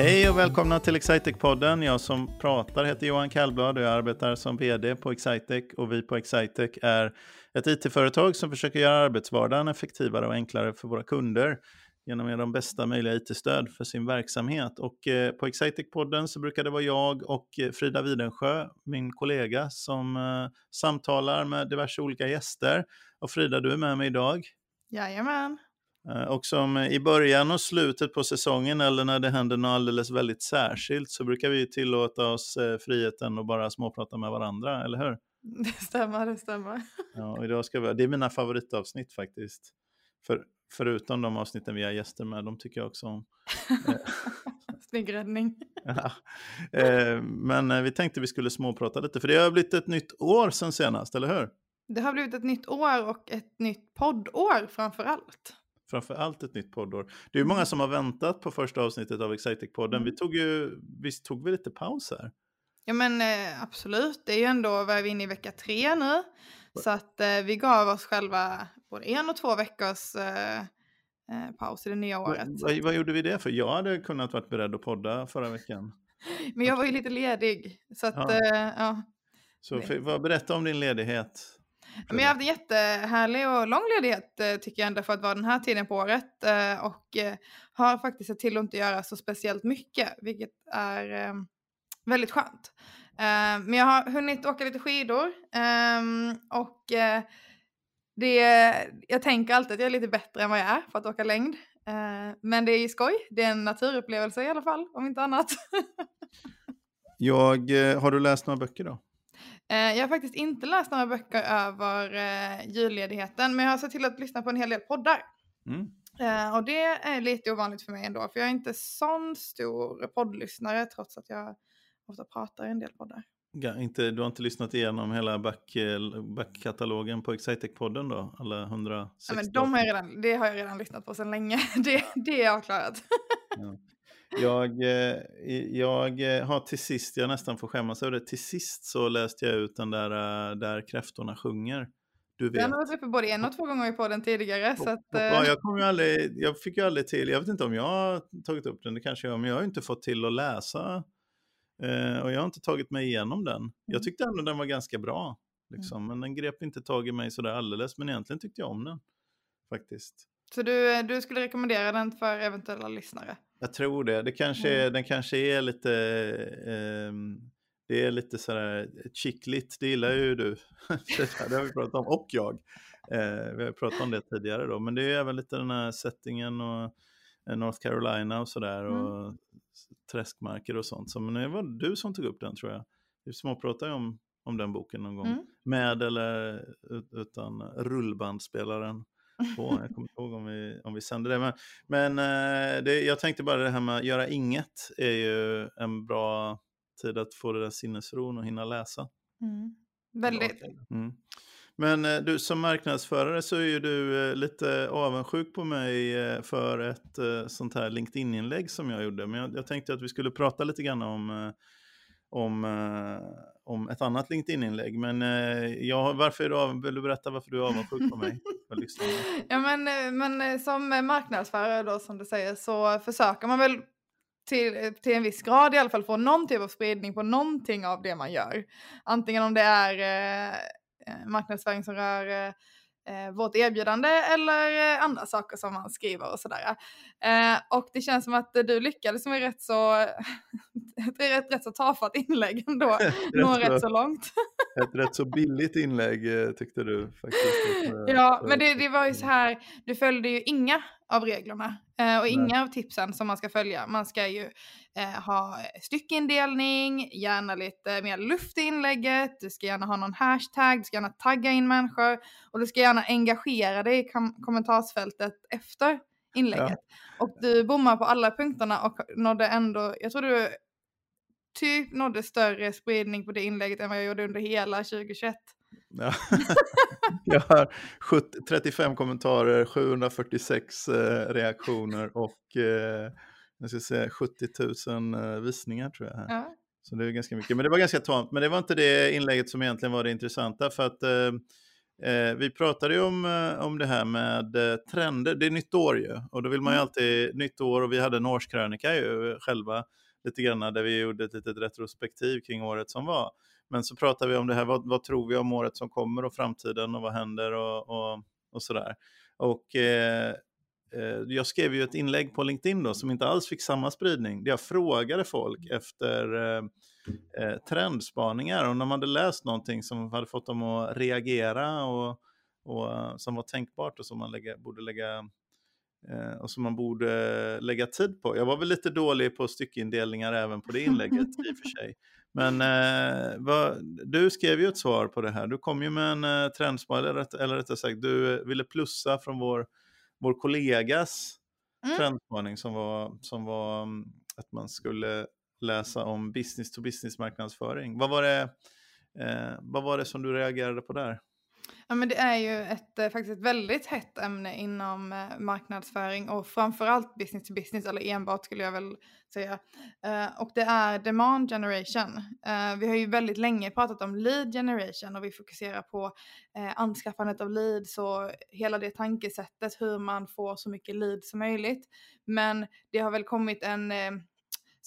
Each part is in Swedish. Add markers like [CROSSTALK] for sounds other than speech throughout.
Hej och välkomna till Excitec-podden. Jag som pratar heter Johan Kallblad och jag arbetar som vd på Excitec. Och vi på Excitec är ett it-företag som försöker göra arbetsvardagen effektivare och enklare för våra kunder genom att ge dem bästa möjliga it-stöd för sin verksamhet. Och eh, på Excitec-podden så brukar det vara jag och eh, Frida Widensjö, min kollega, som eh, samtalar med diverse olika gäster. Och Frida, du är med mig idag. Jajamän. Eh, Och som i början och slutet på säsongen eller när det händer något alldeles väldigt särskilt så brukar vi tillåta oss eh, friheten att bara småprata med varandra, eller hur? [LAUGHS] Det stämmer, det stämmer. Ja, idag ska vi, det är mina favoritavsnitt faktiskt. För, förutom de avsnitten vi har gäster med, de tycker jag också om. [LAUGHS] Snygg räddning. [LAUGHS] Ja. Eh, Men vi tänkte vi skulle småprata lite, för det har blivit ett nytt år sen senast, eller hur? Det har blivit ett nytt år och ett nytt poddår framför allt. Framför allt ett nytt poddår. Det är många som har väntat på första avsnittet av Excitec-podden. Mm. Vi tog ju, visst tog vi lite paus här? Ja men eh, absolut, det är ju ändå, vad är vi inne i vecka tre nu? Så att eh, vi gav oss själva både en och två veckors eh, paus i det nya året. Vad, vad gjorde vi det för? Jag hade kunnat varit beredd att podda förra veckan. Men jag var ju lite ledig. Så att, Ja. ja. Så för, vad, berätta om din ledighet. Men jag har haft en jättehärlig och lång ledighet eh, tycker jag ändå för att vara den här tiden på året. Eh, och eh, har faktiskt sett till att inte göra så speciellt mycket, vilket är väldigt skönt. Men jag har hunnit åka lite skidor. Ehm, och det, jag tänker alltid att jag är lite bättre än vad jag är för att åka längd. Men det är ju skoj. Det är en naturupplevelse i alla fall, om inte annat. [LAUGHS] Jag, har du läst några böcker då? Eh, Jag har faktiskt inte läst några böcker över eh, julledigheten, men jag har sett till att lyssna på en hel del poddar. Mm. Eh, och det är lite ovanligt för mig ändå, för jag är inte sån stor poddlyssnare trots att jag ofta pratar i en del poddar. Ja, inte, du har inte lyssnat igenom hela back, backkatalogen på Excitec-podden då? Alla 160 Ja, men de har jag redan, det har jag redan lyssnat på sedan länge. [LAUGHS] Det, det är jag avklarat. Jag, eh, i- jag eh, har till sist, jag nästan får skämmas över det, till sist så läste jag ut den där eh, Där kräftorna sjunger. Du vet. Den har varit uppe både en och två gånger på den tidigare. Så att, eh, Ja, jag, kom ju aldrig, jag fick ju aldrig till, jag vet inte om jag har tagit upp den, det kanske jag men jag har inte fått till att läsa. Eh, och jag har inte tagit mig igenom den. Jag Mm. tyckte ändå den var ganska bra, liksom, men den grep inte tag i mig sådär alldeles, men egentligen tyckte jag om den. Faktiskt. Så du, du skulle rekommendera den för eventuella lyssnare? Jag tror det. det kanske, Mm. Den kanske är lite, ehm, det är lite sådär chickligt, det gillar ju du. [LAUGHS] det har vi pratat om, och jag. Eh, vi har pratat om det tidigare då, men det är även lite den här settingen och eh, North Carolina och sådär Mm. och träskmarker och sånt. Så, men det var du som tog upp den tror jag. Vi småpratade om, om den boken någon gång. Mm. Med eller ut, utan rullbandspelaren på. [LAUGHS] Jag kommer inte ihåg om vi, om vi sände det. Men, men eh, det, jag tänkte bara det här med att göra inget är ju en bra tid att få det där sinnesron och hinna läsa. Mm. Väldigt. Mm. Men eh, du som marknadsförare så är ju du eh, lite avundsjuk på mig för ett sånt här LinkedIn-inlägg som jag gjorde. Men jag, jag tänkte att vi skulle prata lite grann om, om, om ett annat LinkedIn-inlägg. Men jag, varför är du av, vill du berätta varför du är avundsjuk på mig? [LAUGHS] för lyssnarna? Ja men, eh, men eh, som marknadsförare då som du säger så försöker man väl till, till en viss grad i alla fall få någon typ av spridning på någonting av det man gör. Antingen om det är eh, eh, marknadsföring som rör eh, eh, vårt erbjudande eller eh, andra saker som man skriver och sådär. Eh, och det känns som att eh, du lyckades med rätt så, [LAUGHS] ett rätt, rätt så tafatt inlägg ändå, [LAUGHS] nå rätt så långt. Ett rätt så billigt inlägg eh, tyckte du faktiskt. eh, Ja, men det, det var ju så här, du följde ju inga av reglerna eh, och Nej. inga av tipsen som man ska följa. Man ska ju eh, ha styckindelning, gärna lite mer luft i inlägget, du ska gärna ha någon hashtag, du ska gärna tagga in människor och du ska gärna engagera dig i kom- kommentarsfältet efter inlägget. Och du bommar på alla punkterna och nådde ändå, jag tror du typ nådde större spridning på det inlägget än vad jag gjorde under hela 2021. Ja. [LAUGHS] jag har 70, 35 kommentarer, 746 eh, reaktioner och eh, jag ska säga 70 000 eh, visningar tror jag. Ja. Så det är ganska mycket. Men det var ganska tamt. Men det var inte det inlägget som egentligen var det intressanta. För att eh, Eh, vi pratade ju om, eh, om det här med trender. Det är nytt år ju och då vill man ju Mm. alltid nytt år och vi hade en årskrönika ju själva lite grann där vi gjorde ett litet retrospektiv kring året som var. Men så pratade vi om det här, vad, vad tror vi om året som kommer och framtiden och vad händer och, och, och sådär. Och eh, eh, jag skrev ju ett inlägg på LinkedIn då som inte alls fick samma spridning. Där jag frågade folk efter eh, eh trendspaningar och när man hade läst någonting som hade fått dem att reagera och, och som var tänkbart och som man lägga, borde lägga och som man borde lägga tid på. Jag var väl lite dålig på styckindelningar även på det inlägget i och för sig. Men eh, vad, du skrev ju ett svar på det här. Du kom ju med en eh, trendspaning, eller, eller rättare sagt, du ville plussa från vår, vår kollegas Mm. trendspaning som var, som var mm, att man skulle läsa om business to business marknadsföring. Vad var det, eh, vad var det som du reagerade på där? Ja, men det är ju ett, eh, faktiskt ett väldigt hett ämne inom eh, marknadsföring och framförallt business to business, eller enbart skulle jag väl säga. Eh, och det är demand generation. Vi har ju väldigt länge pratat om lead generation och vi fokuserar på anskaffandet av leads och hela det tankesättet, hur man får så mycket lead som möjligt. Men det har väl kommit en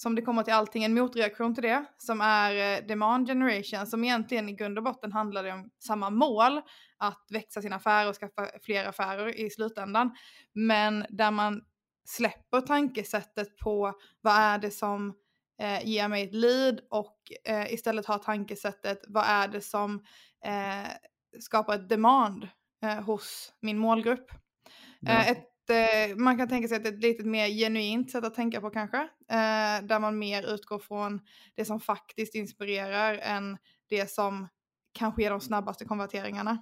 som det kommer till allting, en motreaktion till det som är eh, demand generation som egentligen i grund och botten handlar om samma mål, att växa sin affär och skaffa fler affärer i slutändan. Men där man släpper tankesättet på vad är det som eh, ger mig ett lead och eh, istället har tankesättet vad är det som eh, skapar ett demand eh, hos min målgrupp. Eh, ett, eh, man kan tänka sig att det är ett lite mer genuint sätt att tänka på kanske. Eh, där man mer utgår från det som faktiskt inspirerar än det som kanske ger de snabbaste konverteringarna.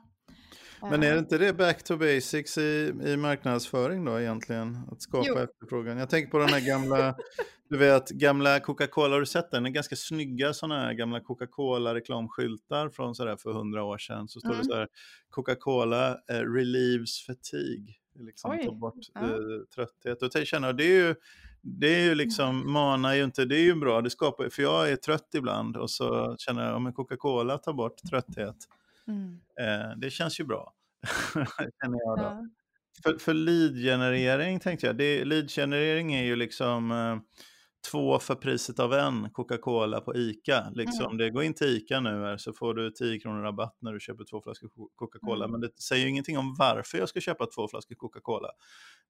Men är Eh, det inte det back to basics i, i marknadsföring då egentligen? Att skapa Jo. efterfrågan. Jag tänker på den här gamla, [LAUGHS] du vet, gamla Coca-Cola, har du sett den? Det är ganska snygga sådana här gamla Coca-Cola-reklamskyltar från sådär för hundra år sedan. Så står det Mm. så här, Coca-Cola eh, relieves fatigue. Liksom, Oj, tar bort ja. eh, trötthet. Och jag känner, det är ju, det är ju liksom, manar ju inte, det är ju bra, det skapar, för jag är trött ibland och så känner jag, om Coca-Cola tar bort trötthet, mm, eh, det känns ju bra. [LAUGHS] känner jag då. ja. För, för lead-generering tänkte jag, det, lead-generering är ju liksom eh, två för priset av en Coca-Cola på ICA. Liksom. Mm. Det går in till ICA nu här, så får du 10 kronor rabatt när du köper två flaskor Co- Coca-Cola. Mm. Men det säger ju ingenting om varför jag ska köpa två flaskor Coca-Cola.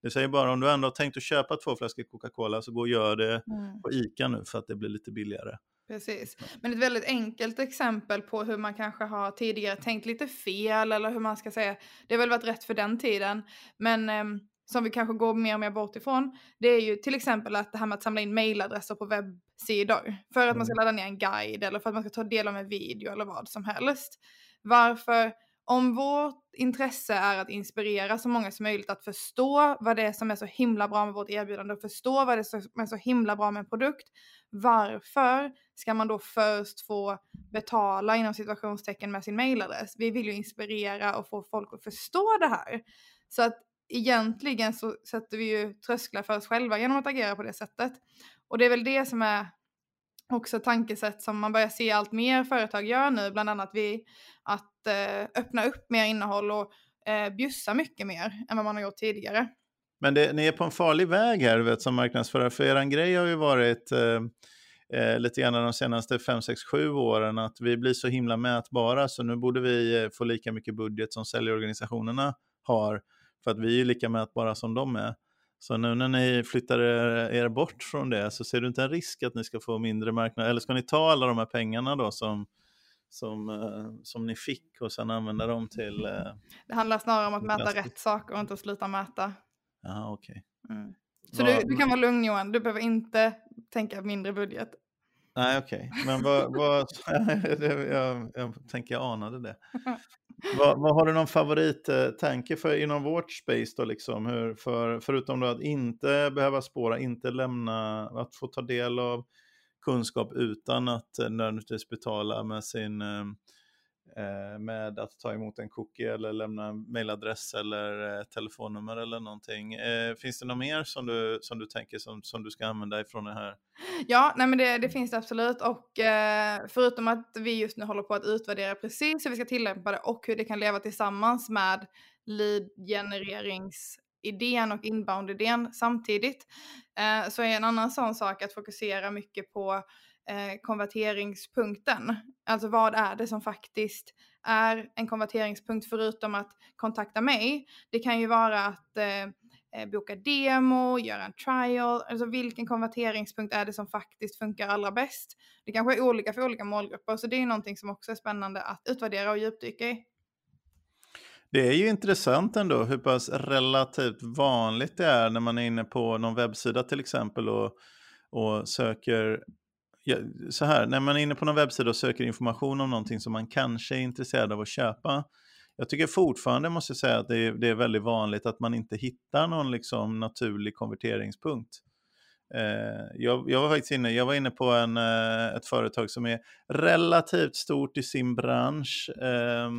Det säger bara om du ändå har tänkt att köpa två flaskor Coca-Cola så gå och gör det Mm. på ICA nu för att det blir lite billigare. Precis. Men ett väldigt enkelt exempel på hur man kanske har tidigare tänkt lite fel eller hur man ska säga. Det har väl varit rätt för den tiden. Men ehm, som vi kanske går mer och mer bort ifrån. Det är ju till exempel att det här med att samla in mailadresser på webbsidor. För att man ska Mm. ladda ner en guide eller för att man ska ta del av en video eller vad som helst. Varför? Om vårt intresse är att inspirera så många som möjligt att förstå vad det är som är så himla bra med vårt erbjudande och förstå vad det är som är så himla bra med en produkt. Varför ska man då först få betala inom situationstecken med sin mailadress? Vi vill ju inspirera och få folk att förstå det här. Så att egentligen så sätter vi ju trösklar för oss själva genom att agera på det sättet. Och det är väl det som är också ett tankesätt som man börjar se allt mer företag gör nu, bland annat vi att eh, öppna upp mer innehåll och eh, bjussa mycket mer än vad man har gjort tidigare. Men det, ni är på en farlig väg här vet, som marknadsförare, för er grej har ju varit eh, eh, lite grann de senaste 5, 6, 7 åren att vi blir så himla mätbara så nu borde vi eh, få lika mycket budget som säljorganisationerna har för att vi är lika mätbara som de är. Så nu när ni flyttar er, er bort från det så ser du inte en risk att ni ska få mindre marknad eller ska ni ta alla de här pengarna då som, som, eh, som ni fick och sen använda dem till... Eh, Det handlar snarare om att mäta Fantastiskt. rätt saker och inte att sluta mäta. aha, okej. Mm. Så du, du kan vara lugn Johan, du behöver inte tänka mindre budget. Nej, okej. Men vad... vad [LAUGHS] jag, jag tänker jag anade det. vad, [LAUGHS] vad har du någon favorittanke för inom vårt space då liksom? Hur, för, förutom då att inte behöva spåra, inte lämna, att få ta del av kunskap utan att eh, nödvändigtvis betala med sin, eh, Eh, med att ta emot en cookie eller lämna en mailadress eller eh, telefonnummer eller någonting. Eh, finns det något mer som du, som du tänker som, som du ska använda ifrån det här? Ja, nej men det, det finns det absolut och förutom att vi just nu håller på att utvärdera precis hur vi ska tillämpa det och hur det kan leva tillsammans med lead-genereringsidén och inbound-idén samtidigt eh, så är en annan sån sak att fokusera mycket på eh, konverteringspunkten. Alltså vad är det som faktiskt är en konverteringspunkt förutom att kontakta mig. Det kan ju vara att eh, eh, boka demo, göra en trial, alltså vilken konverteringspunkt är det som faktiskt funkar allra bäst? Det kanske är olika för olika målgrupper, så det är någonting som också är spännande att utvärdera och djupdyka i. Det är ju intressant ändå hur pass relativt vanligt det är när man är inne på någon webbsida till exempel och, och söker ja, så här, när man är inne på någon webbsida och söker information om någonting som man kanske är intresserad av att köpa. Jag tycker fortfarande, måste jag säga, att det är, det är väldigt vanligt att man inte hittar någon liksom naturlig konverteringspunkt. Eh, jag, jag, var faktiskt inne, jag var inne på en, eh, ett företag som är relativt stort i sin bransch. Eh,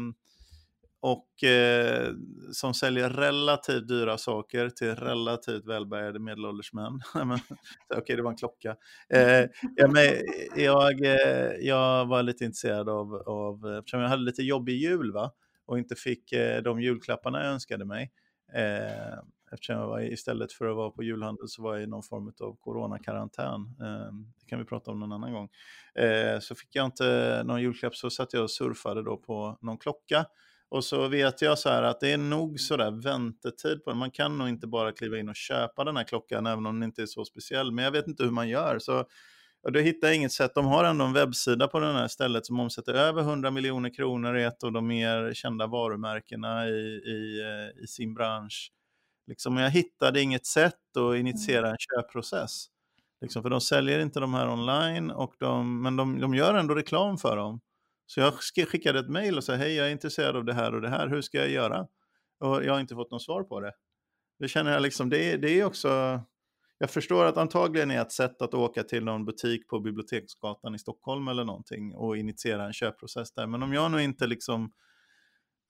och eh, som säljer relativt dyra saker till relativt välbärgade medelålders män. [LAUGHS] Okej, okay, det var en klocka. Eh, ja, men jag, eh, jag var lite intresserad av, av, eftersom jag hade lite jobbig jul va? och inte fick eh, de julklapparna jag önskade mig. Eh, eftersom jag var, istället för att vara på julhandel så var jag i någon form av coronakarantän. Eh, det kan vi prata om någon annan gång. Eh, så fick jag inte någon julklapp så satt jag och surfade då på någon klocka och så vet jag så här att det är nog så där väntetid på den. Man kan nog inte bara kliva in och köpa den här klockan även om den inte är så speciell. Men jag vet inte hur man gör. Så och då hittar jag inget sätt. De har ändå en webbsida på det här stället som omsätter över 100 miljoner kronor i ett av de mer kända varumärkena i, i, eh, i sin bransch. Liksom, jag hittade inget sätt att initiera en köpprocess. Liksom, för de säljer inte de här online, och de, men de, de gör ändå reklam för dem. Så jag skickade ett mejl och sa hej jag är intresserad av det här och det här, hur ska jag göra? Och jag har inte fått något svar på det. Det känner jag liksom, det, det är också, jag förstår att antagligen är ett sätt att åka till någon butik på Biblioteksgatan i Stockholm eller någonting och initiera en köpprocess där. Men om jag nu inte liksom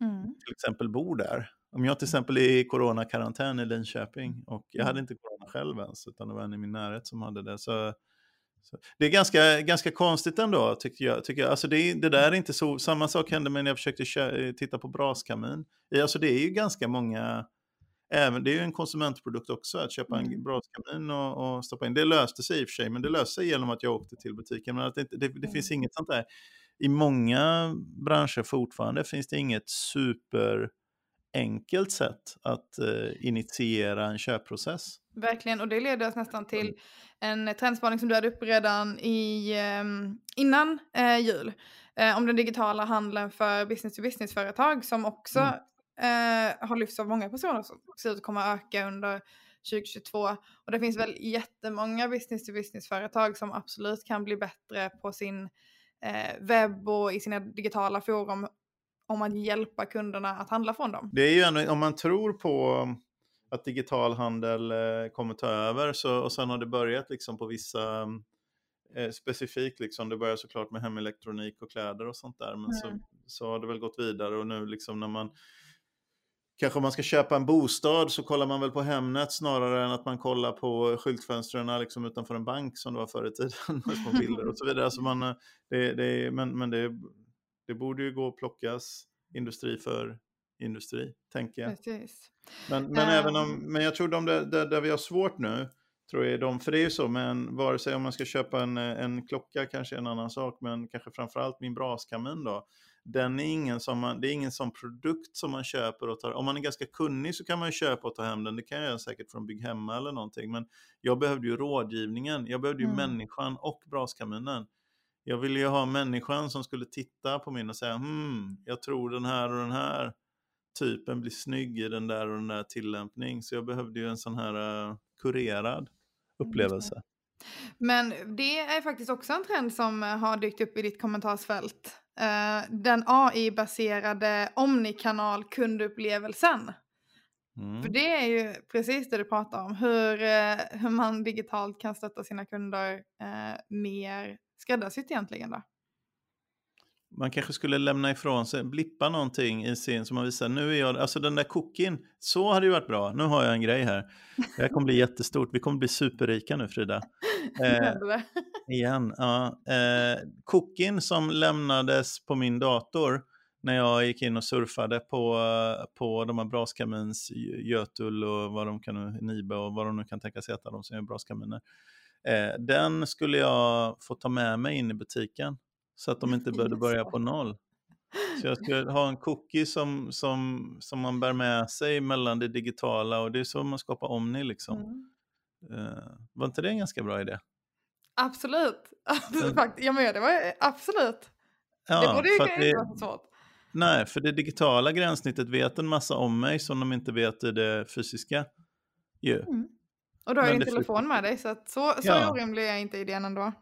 mm. till exempel bor där, om jag till exempel är i coronakarantän i Linköping och jag hade mm. inte corona själv ens, utan det var en i min närhet som hade det, så så det är ganska, ganska konstigt ändå, tycker jag. Tycker jag. Alltså det, det där är inte så, samma sak hände med när jag försökte titta på braskamin. Alltså det är ju ganska många, även, det är ju en konsumentprodukt också, att köpa en mm. braskamin och, och stoppa in. Det löste sig i och för sig, men det löste sig genom att jag åkte till butiken. Men att det, det, det finns mm. inget sånt där. I många branscher fortfarande finns det inget super enkelt sätt att uh, initiera en köpprocess. Verkligen, och det leder oss nästan till mm. en trendspaning som du hade uppe redan i, um, innan uh, jul. Uh, om den digitala handeln för business-to-business-företag som också mm. har lyfts av många personer som ser ut att komma att öka under 2022. Och det finns väl jättemånga business-to-business-företag som absolut kan bli bättre på sin webb och i sina digitala forum om att hjälpa kunderna att handla från dem. Det är ju ändå, om man tror på att digital handel eh, kommer ta över så, och sen har det börjat liksom på vissa eh, specifikt liksom, det börjar såklart med hemelektronik och kläder och sånt där men mm. så, så har det väl gått vidare och nu liksom när man Kanske om man ska köpa en bostad så kollar man väl på Hemnet snarare än att man kollar på skyltfönstren liksom utanför en bank som det var förr i tiden. [LAUGHS] med små bilder och så vidare. Alltså man, eh, det, det, men men det, det borde ju gå att plockas industri för industri, tänker jag. Precis. Men, men, um... även om, men jag tror de där, där, där, vi har svårt nu, tror jag de, för det är ju så, men vare sig om man ska köpa en, en klocka kanske är en annan sak, men kanske framförallt min braskamin då, den är ingen som man, det är ingen sån produkt som man köper och tar, om man är ganska kunnig så kan man ju köpa och ta hem den, det kan jag göra säkert från Bygg Hemma eller någonting, men jag behövde ju rådgivningen, jag behövde ju mm. människan och braskaminen jag ville ju ha människan som skulle titta på min och säga hmm, jag tror den här och den här typen blir snygg i den där och den där tillämpning. Så jag behövde ju en sån här uh, kurerad upplevelse. Men det är faktiskt också en trend som har dykt upp i ditt kommentarsfält. Uh, den AI-baserade omnikanal kundupplevelsen. Mm. För det är ju precis det du pratar om, hur, hur man digitalt kan stötta sina kunder mer skräddarsytt egentligen då? man kanske skulle lämna ifrån sig, blippa någonting i sin som man visar, nu är jag, alltså den där kokin, så hade ju varit bra, nu har jag en grej här. Det här kommer bli jättestort, vi kommer bli superrika nu Frida. [LAUGHS] Eh, igen, ja. Eh, kokin som lämnades på min dator när jag gick in och surfade på, på de här Braskamins, Götul och vad de kan, Nibe och vad de nu kan tänkas heta, de som gör braskaminer. Eh, den skulle jag få ta med mig in i butiken så att de inte [LAUGHS] behövde börja på noll. Så jag skulle ha en cookie som, som, som man bär med sig mellan det digitala och det är så man skapar Omni liksom. Mm. Uh, var inte det en ganska bra idé? Absolut. [LAUGHS] absolut. Ja, men det var absolut. Ja, det borde ju inte vara så svårt. Nej, för det digitala gränssnittet vet en massa om mig som de inte vet i det fysiska. Ju. Mm. Och du har ju din telefon med dig, så, att så, så ja. orimlig är inte idén ändå.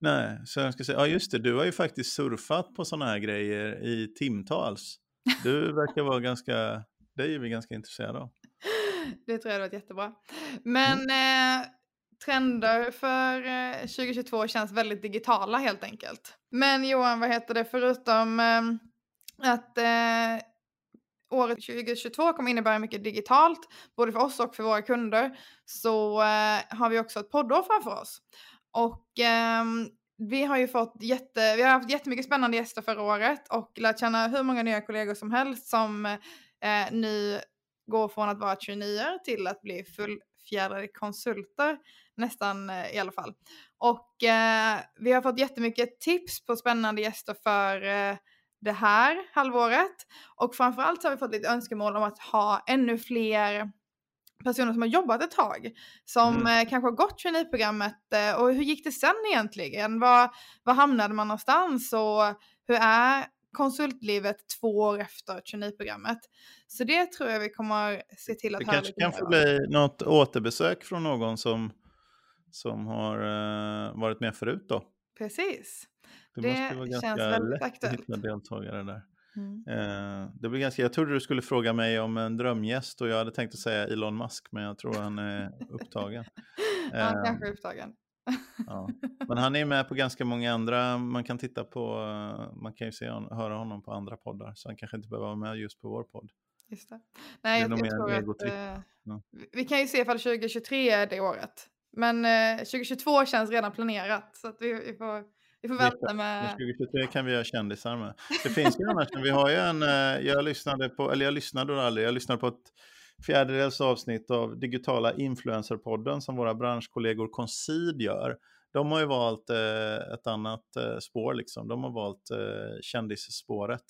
Nej, så jag ska säga, ja just det, du har ju faktiskt surfat på sådana här grejer i timtals. Du verkar vara [LAUGHS] ganska, det är vi ganska intresserade av. Det tror jag var jättebra. Men mm. eh, trender för eh, 2022 känns väldigt digitala helt enkelt. Men Johan, vad heter det, förutom eh, att eh, året 2022 kommer innebära mycket digitalt, både för oss och för våra kunder, så eh, har vi också ett poddår framför oss. Och eh, vi har ju fått jätte, vi har haft jättemycket spännande gäster förra året och lärt känna hur många nya kollegor som helst som eh, nu går från att vara 29 till att bli fullfjädrade konsulter, nästan eh, i alla fall. Och eh, vi har fått jättemycket tips på spännande gäster för eh, det här halvåret. Och framförallt så har vi fått lite önskemål om att ha ännu fler personer som har jobbat ett tag. Som mm. eh, kanske har gått traineeprogrammet eh, och hur gick det sen egentligen? Var, var hamnade man någonstans och hur är konsultlivet två år efter traineeprogrammet? Så det tror jag vi kommer se till att Det kanske kan få bli något återbesök från någon som, som har uh, varit med förut då. Precis. Det, det måste vara ganska lätt aktuellt. att hitta deltagare där. Mm. Eh, det blir ganska, jag trodde du skulle fråga mig om en drömgäst och jag hade tänkt att säga Elon Musk men jag tror han är upptagen. [LAUGHS] han eh, kanske är upptagen. ja. [LAUGHS] Men han är med på ganska många andra, man kan titta på, man kan ju se, höra honom på andra poddar så han kanske inte behöver vara med just på vår podd. Just det. Nej, det jag, jag tror att, eh, ja. vi kan ju se ifall 2023 är det året. Men eh, 2022 känns redan planerat så att vi, vi får vi får vänta med... 2023 kan vi göra kändisar med. Det [LAUGHS] finns ju annars, vi har ju en, eh, jag lyssnade på, eller jag lyssnade aldrig, jag lyssnade på ett fjärdedels avsnitt av digitala influencerpodden som våra branschkollegor Concid gör. De har ju valt eh, ett annat eh, spår, liksom. de har valt eh, kändisspåret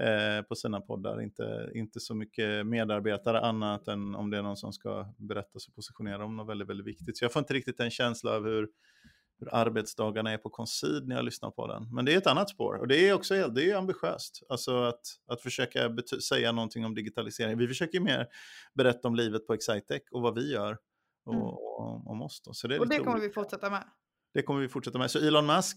eh, på sina poddar. Inte, inte så mycket medarbetare annat än om det är någon som ska berätta och positionera om något väldigt, väldigt viktigt. Så jag får inte riktigt en känsla av hur hur arbetsdagarna är på Concid när jag lyssnar på den. Men det är ett annat spår och det är också det är ambitiöst. Alltså att, att försöka säga någonting om digitalisering. Vi försöker mer berätta om livet på Excitec och vad vi gör och, mm. och om oss. Då. Så det och det kommer roligt. vi fortsätta med. Det kommer vi fortsätta med. Så Elon Musk,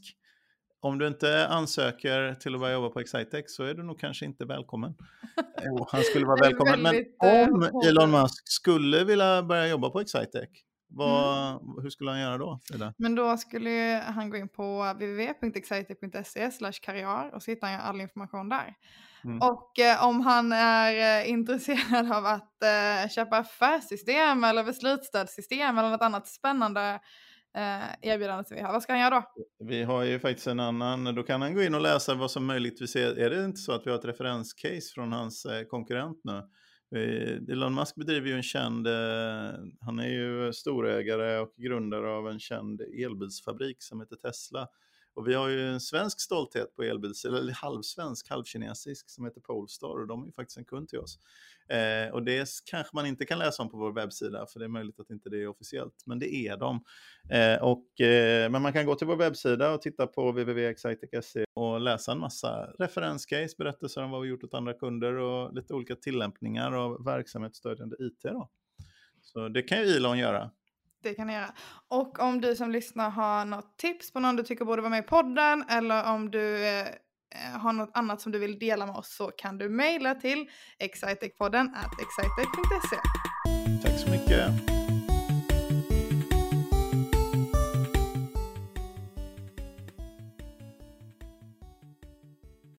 om du inte ansöker till att börja jobba på Excitec så är du nog kanske inte välkommen. [LAUGHS] jo, han skulle vara välkommen. Men eh, om Elon Musk skulle vilja börja jobba på Excitec, vad, mm. Hur skulle han göra då? Frida? Men då skulle han gå in på www.excitec.se karriär och så hittar han all information där. Mm. Och eh, om han är eh, intresserad av att eh, köpa affärssystem eller beslutsstödssystem eller något annat spännande eh, erbjudande som vi har, vad ska han göra då? Vi har ju faktiskt en annan, då kan han gå in och läsa vad som möjligtvis är, är det inte så att vi har ett referenscase från hans eh, konkurrent nu? Eh, Elon Musk bedriver ju en känd, eh, han är ju storägare och grundare av en känd elbilsfabrik som heter Tesla. Och vi har ju en svensk stolthet på elbils, eller halvsvensk, halvkinesisk, som heter Polestar och de är ju faktiskt en kund till oss. Eh, och det kanske man inte kan läsa om på vår webbsida, för det är möjligt att inte det är officiellt, men det är de. Eh, och, eh, men man kan gå till vår webbsida och titta på www.excitec.se och läsa en massa referenscase, berättelser om vad vi gjort åt andra kunder och lite olika tillämpningar av verksamhetsstödjande IT. Då. Så det kan ju Elon göra. Det kan ni göra. Och om du som lyssnar har något tips på någon du tycker borde vara med i podden eller om du eh, har något annat som du vill dela med oss så kan du mejla till excitecpodden at excitec.se. Tack så mycket.